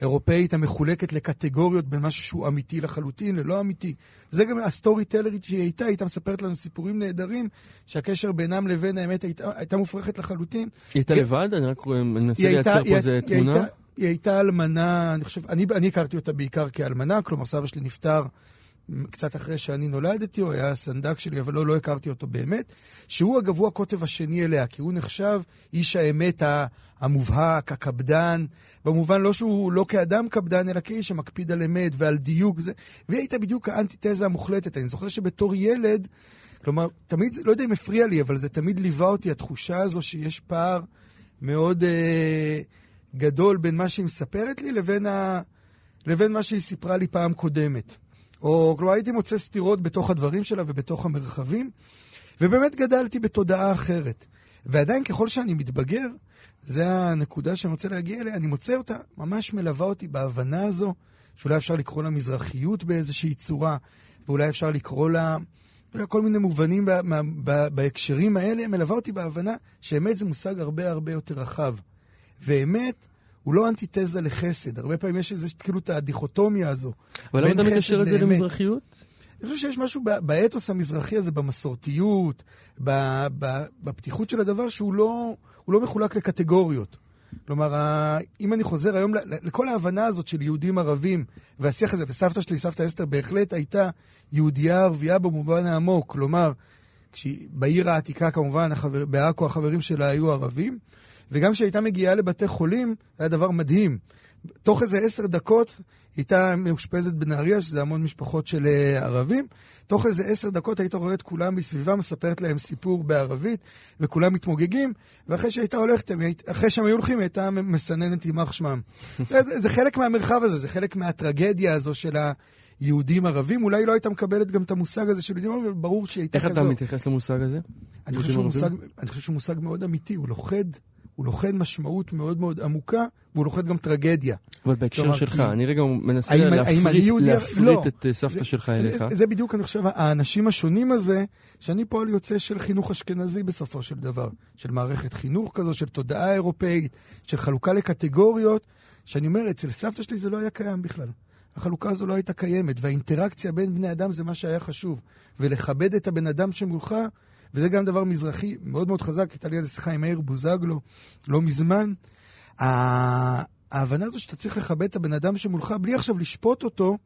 האירופאית המחולקת לקטגוריות בין משהו שהוא אמיתי לחלוטין ללא אמיתי. זה גם הסטורי טלרית שהיא הייתה, הייתה מספרת לנו סיפורים נהדרים, שהקשר בינם לבין האמת הייתה, הייתה מופרכת לחלוטין. היא הייתה. לבד? אני רק מנסה לייצר פה איזה תמונה. היא הייתה אלמנה, אני חושב, אני, אני הכרתי אותה בעיקר כאלמנה, כלומר סבא שלי נפטר קצת אחרי שאני נולדתי, הוא היה הסנדק שלי, אבל לא, לא הכרתי אותו באמת, שהוא אגב הוא הקוטב השני אליה, כי הוא נחשב איש האמת המובהק, הקפדן, במובן לא שהוא לא כאדם קפדן, אלא כאיש שמקפיד על אמת ועל דיוק, זה, והיא הייתה בדיוק האנטיתזה המוחלטת. אני זוכר שבתור ילד, כלומר, תמיד, לא יודע אם הפריע לי, אבל זה תמיד ליווה אותי, התחושה הזו שיש פער מאוד אה, גדול בין מה שהיא מספרת לי לבין, ה, לבין מה שהיא סיפרה לי פעם קודמת. או, כלומר, הייתי מוצא סתירות בתוך הדברים שלה ובתוך המרחבים, ובאמת גדלתי בתודעה אחרת. ועדיין, ככל שאני מתבגר, זה הנקודה שאני רוצה להגיע אליה, אני מוצא אותה, ממש מלווה אותי בהבנה הזו, שאולי אפשר לקרוא לה מזרחיות באיזושהי צורה, ואולי אפשר לקרוא לה... כל מיני מובנים ב- מה- ב- בהקשרים האלה, מלווה אותי בהבנה שאמת זה מושג הרבה הרבה יותר רחב. ואמת הוא לא אנטיתזה לחסד. הרבה פעמים יש איזה, כאילו, את הדיכוטומיה הזו. אבל למה אתה מקשר את זה. למזרחיות? אני חושב שיש משהו באתוס המזרחי הזה, במסורתיות, בפתיחות של הדבר, שהוא לא, לא מחולק לקטגוריות. כלומר, אם אני חוזר היום לכל ההבנה הזאת של יהודים ערבים, והשיח הזה, וסבתא שלי, סבתא אסתר, בהחלט הייתה יהודייה ערבייה במובן העמוק. כלומר, כשהיא, בעיר העתיקה כמובן, החבר, בעכו החברים שלה היו ערבים, וגם כשהייתה מגיעה לבתי חולים, זה היה דבר מדהים. תוך איזה עשר דקות הייתה מאושפזת בנהריה, שזה המון משפחות של אה, ערבים. תוך איזה עשר דקות היית רואה את כולם מסביבה, מספרת להם סיפור בערבית, וכולם מתמוגגים, ואחרי שהייתה הולכת, אחרי שהם היו הולכים, היא הייתה מסננת יימח שמם. זה, זה, חלק מהמרחב הזה, זה חלק מהטרגדיה הזו של היהודים ערבים. אולי לא הייתה מקבלת גם את המושג הזה של יהודים ערבים, אבל ברור שהיא הייתה איך. אתה מתייחס למושג הזה? אני חושב, שהוא מושג, אני חושב שהוא מושג מאוד אמיתי, הוא לוכד, הוא לוכד משמעות מאוד מאוד עמוקה, והוא לוכד גם טרגדיה. אבל בהקשר כלומר, שלך, כי- אני רגע מנסה האם- האם להפריט יהודי? להפריט לא. את אה, סבתא זה- שלך אליך. זה בדיוק, אני חושב, האנשים השונים הזה, שאני פועל יוצא של חינוך אשכנזי בסופו של דבר, של מערכת חינוך כזו, של תודעה אירופאית, של חלוקה לקטגוריות, שאני אומר, אצל סבתא שלי זה לא היה קיים בכלל. החלוקה הזו לא הייתה קיימת, והאינטראקציה בין בני אדם זה מה שהיה חשוב. ולכבד את הבן אדם שמולך, וזה גם דבר מזרחי מאוד מאוד חזק, הייתה לי על זה שיחה עם מאיר בוזגלו לא מזמן. ההבנה הזו שאתה צריך לכבד את הבן אדם שמולך, בלי עכשיו לשפוט אותו,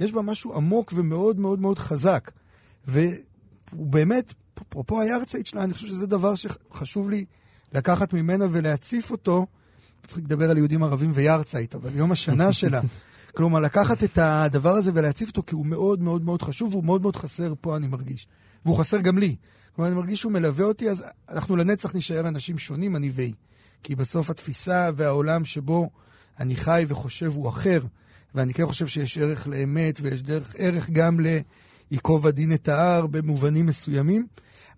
יש בה משהו עמוק ומאוד מאוד מאוד חזק. והוא באמת, אפרופו היארצייט שלה, אני חושב שזה דבר שחשוב לי לקחת ממנה ולהציף אותו. צריך לדבר על יהודים ערבים ויארצייט, אבל יום השנה שלה. כלומר, לקחת את הדבר הזה ולהציף אותו, כי הוא מאוד מאוד מאוד חשוב, והוא מאוד מאוד חסר פה, אני מרגיש. והוא חסר גם לי. כלומר, אני מרגיש שהוא מלווה אותי, אז אנחנו לנצח נישאר אנשים שונים, אני והיא. כי בסוף התפיסה והעולם שבו אני חי וחושב הוא אחר, ואני כן חושב שיש ערך לאמת, ויש דרך, ערך גם לייקוב הדין את ההר במובנים מסוימים,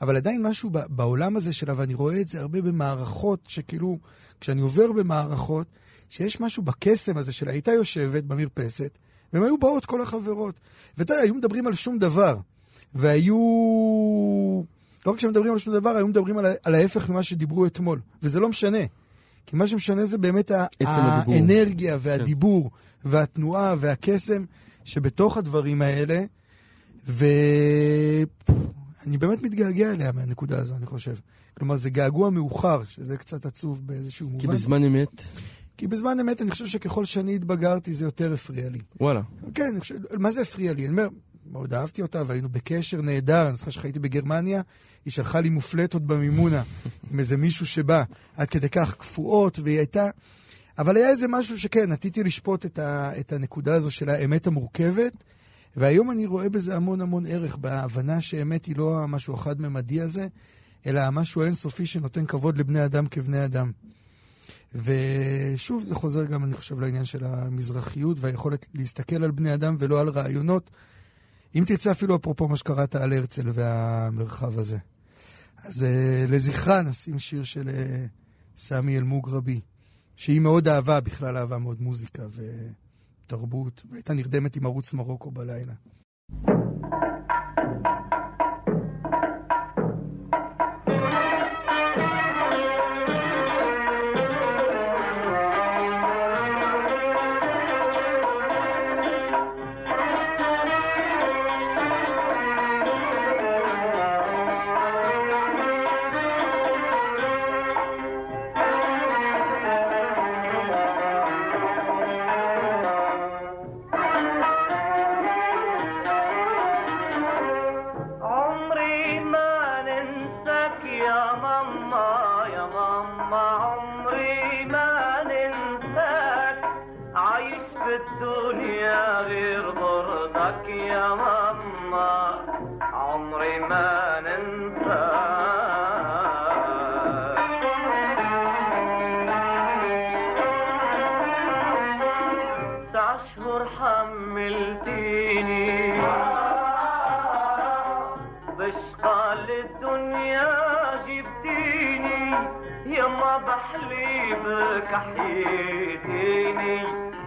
אבל עדיין משהו בעולם הזה שלה, ואני רואה את זה הרבה במערכות, שכאילו, כשאני עובר במערכות, שיש משהו בקסם הזה שלה. הייתה יושבת במרפסת, והן היו באות כל החברות. ואתה יודע, היו מדברים על שום דבר. והיו... לא רק שמדברים על שום דבר, היו מדברים על, על ההפך ממה שדיברו אתמול. וזה לא משנה. כי מה שמשנה זה באמת. האנרגיה והדיבור והתנועה והקסם שבתוך הדברים האלה. ואני באמת מתגעגע אליה מהנקודה הזו, אני חושב. כלומר, זה געגוע מאוחר, שזה קצת עצוב באיזשהו מובן. כי בזמן אמת, כי בזמן אמת אני חושב שככל שאני התבגרתי זה יותר הפריע לי. וואלה. כן, חושב, מה זה הפריע לי? אני אומר, מאוד אהבתי אותה והיינו בקשר נהדר. אני זוכר שחייתי בגרמניה, היא שלחה לי מופלטות במימונה עם איזה מישהו שבא, עד כדי כך קפואות, והיא הייתה... אבל היה איזה משהו שכן, נטיתי לשפוט את, ה, את הנקודה הזו של האמת המורכבת, והיום אני רואה בזה המון המון ערך, בהבנה שאמת היא לא המשהו החד-ממדי הזה, אלא המשהו האינסופי שנותן כבוד לבני אדם כבני אדם. ושוב, זה חוזר גם, אני חושב, לעניין של המזרחיות והיכולת להסתכל על בני אדם ולא על רעיונות. אם תרצה אפילו אפרופו מה שקראת על הרצל והמרחב הזה. אז uh, לזכרה נשים שיר של uh, סמי אל-מוגרבי, שהיא מאוד אהבה, בכלל אהבה מאוד מוזיקה ותרבות, והייתה נרדמת עם ערוץ מרוקו בלילה. thank you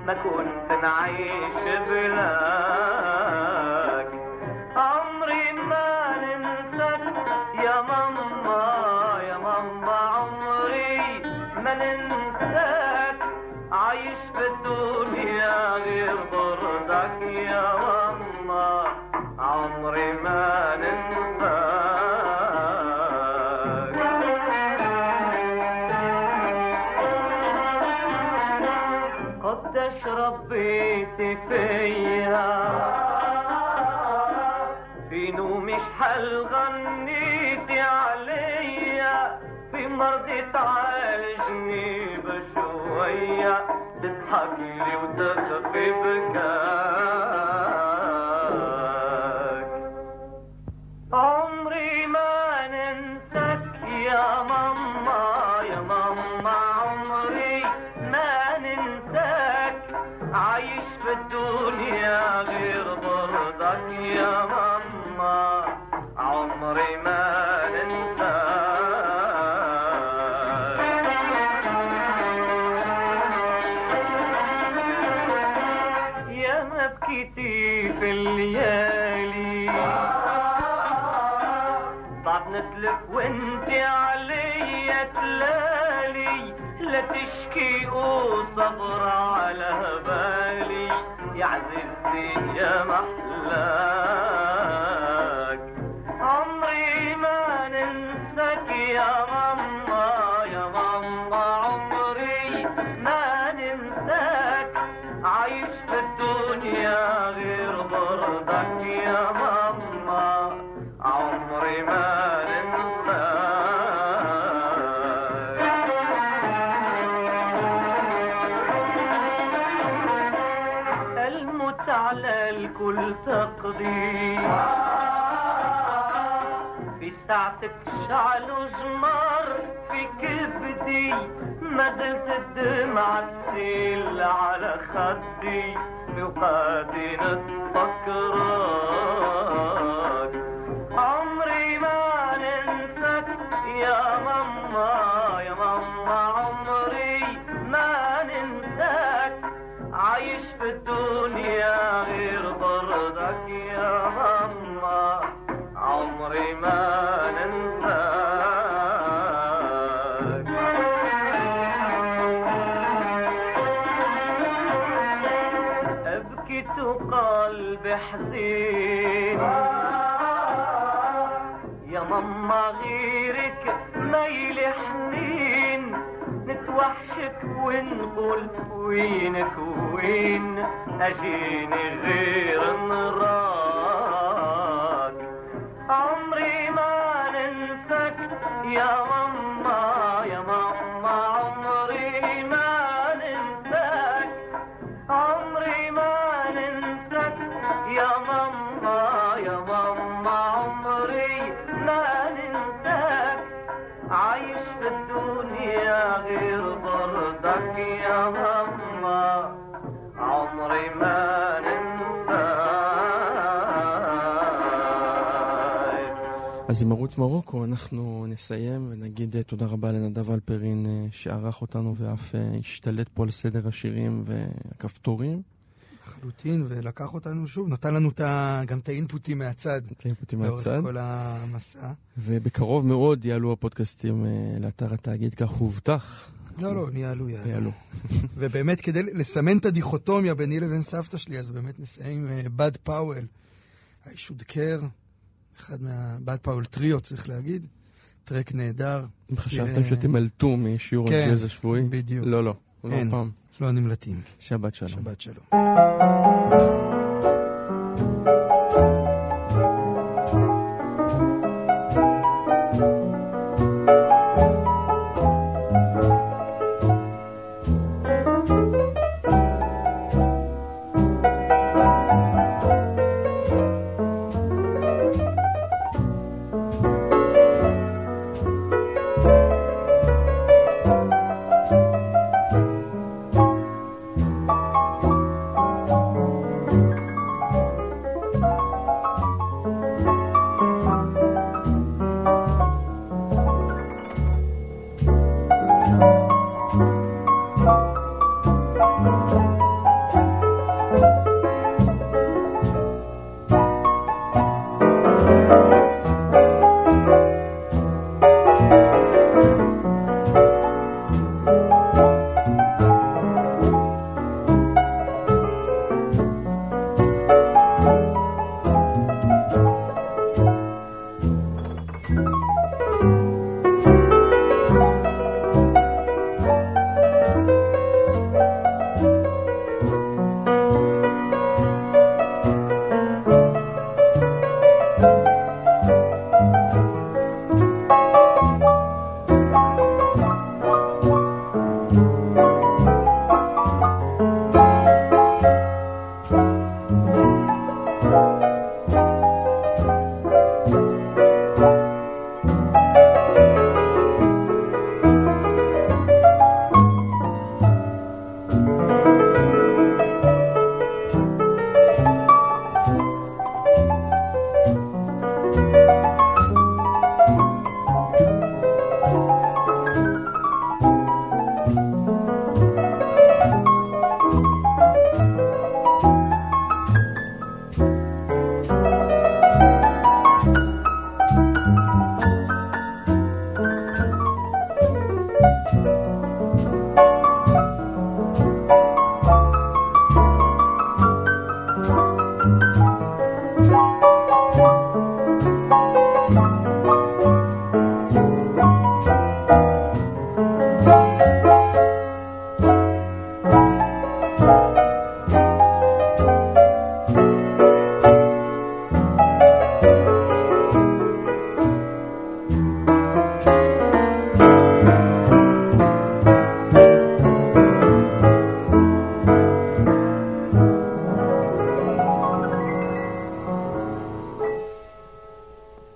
مكون بنعيش بلا تشكي وصبر على بالي يا عزيزتي تقضي في ساعتك شعل وجمر في كبدي ما زلت الدمعة تسيل على خدي بوقاتي نتفكرك وين אז עם ערוץ מרוקו אנחנו נסיים ונגיד אה, תודה רבה לנדב אלפרין אה, שערך אותנו ואף אה, השתלט פה על סדר השירים והכפתורים. לחלוטין, ולקח אותנו שוב, נתן לנו ה- גם את האינפוטים מהצד. את האינפוטים לאורך מהצד. כל המסע. ובקרוב מאוד יעלו הפודקאסטים לאתר התאגיד, כך הובטח. לא, לא, יעלו, יעלו. יעלו. ובאמת, כדי לסמן את הדיכוטומיה ביני לבין סבתא שלי, אז באמת נסיים עם בד פאוול. I should care, אחד מה... בד פאוול טריו, צריך להגיד. טרק נהדר. אם חשבתם אה, שתמלטו משיעור כן, הג'אז השבועי, בדיוק. לא, לא, לא. הפעם. לא נמלטים. שבת שלום. שבת שלום.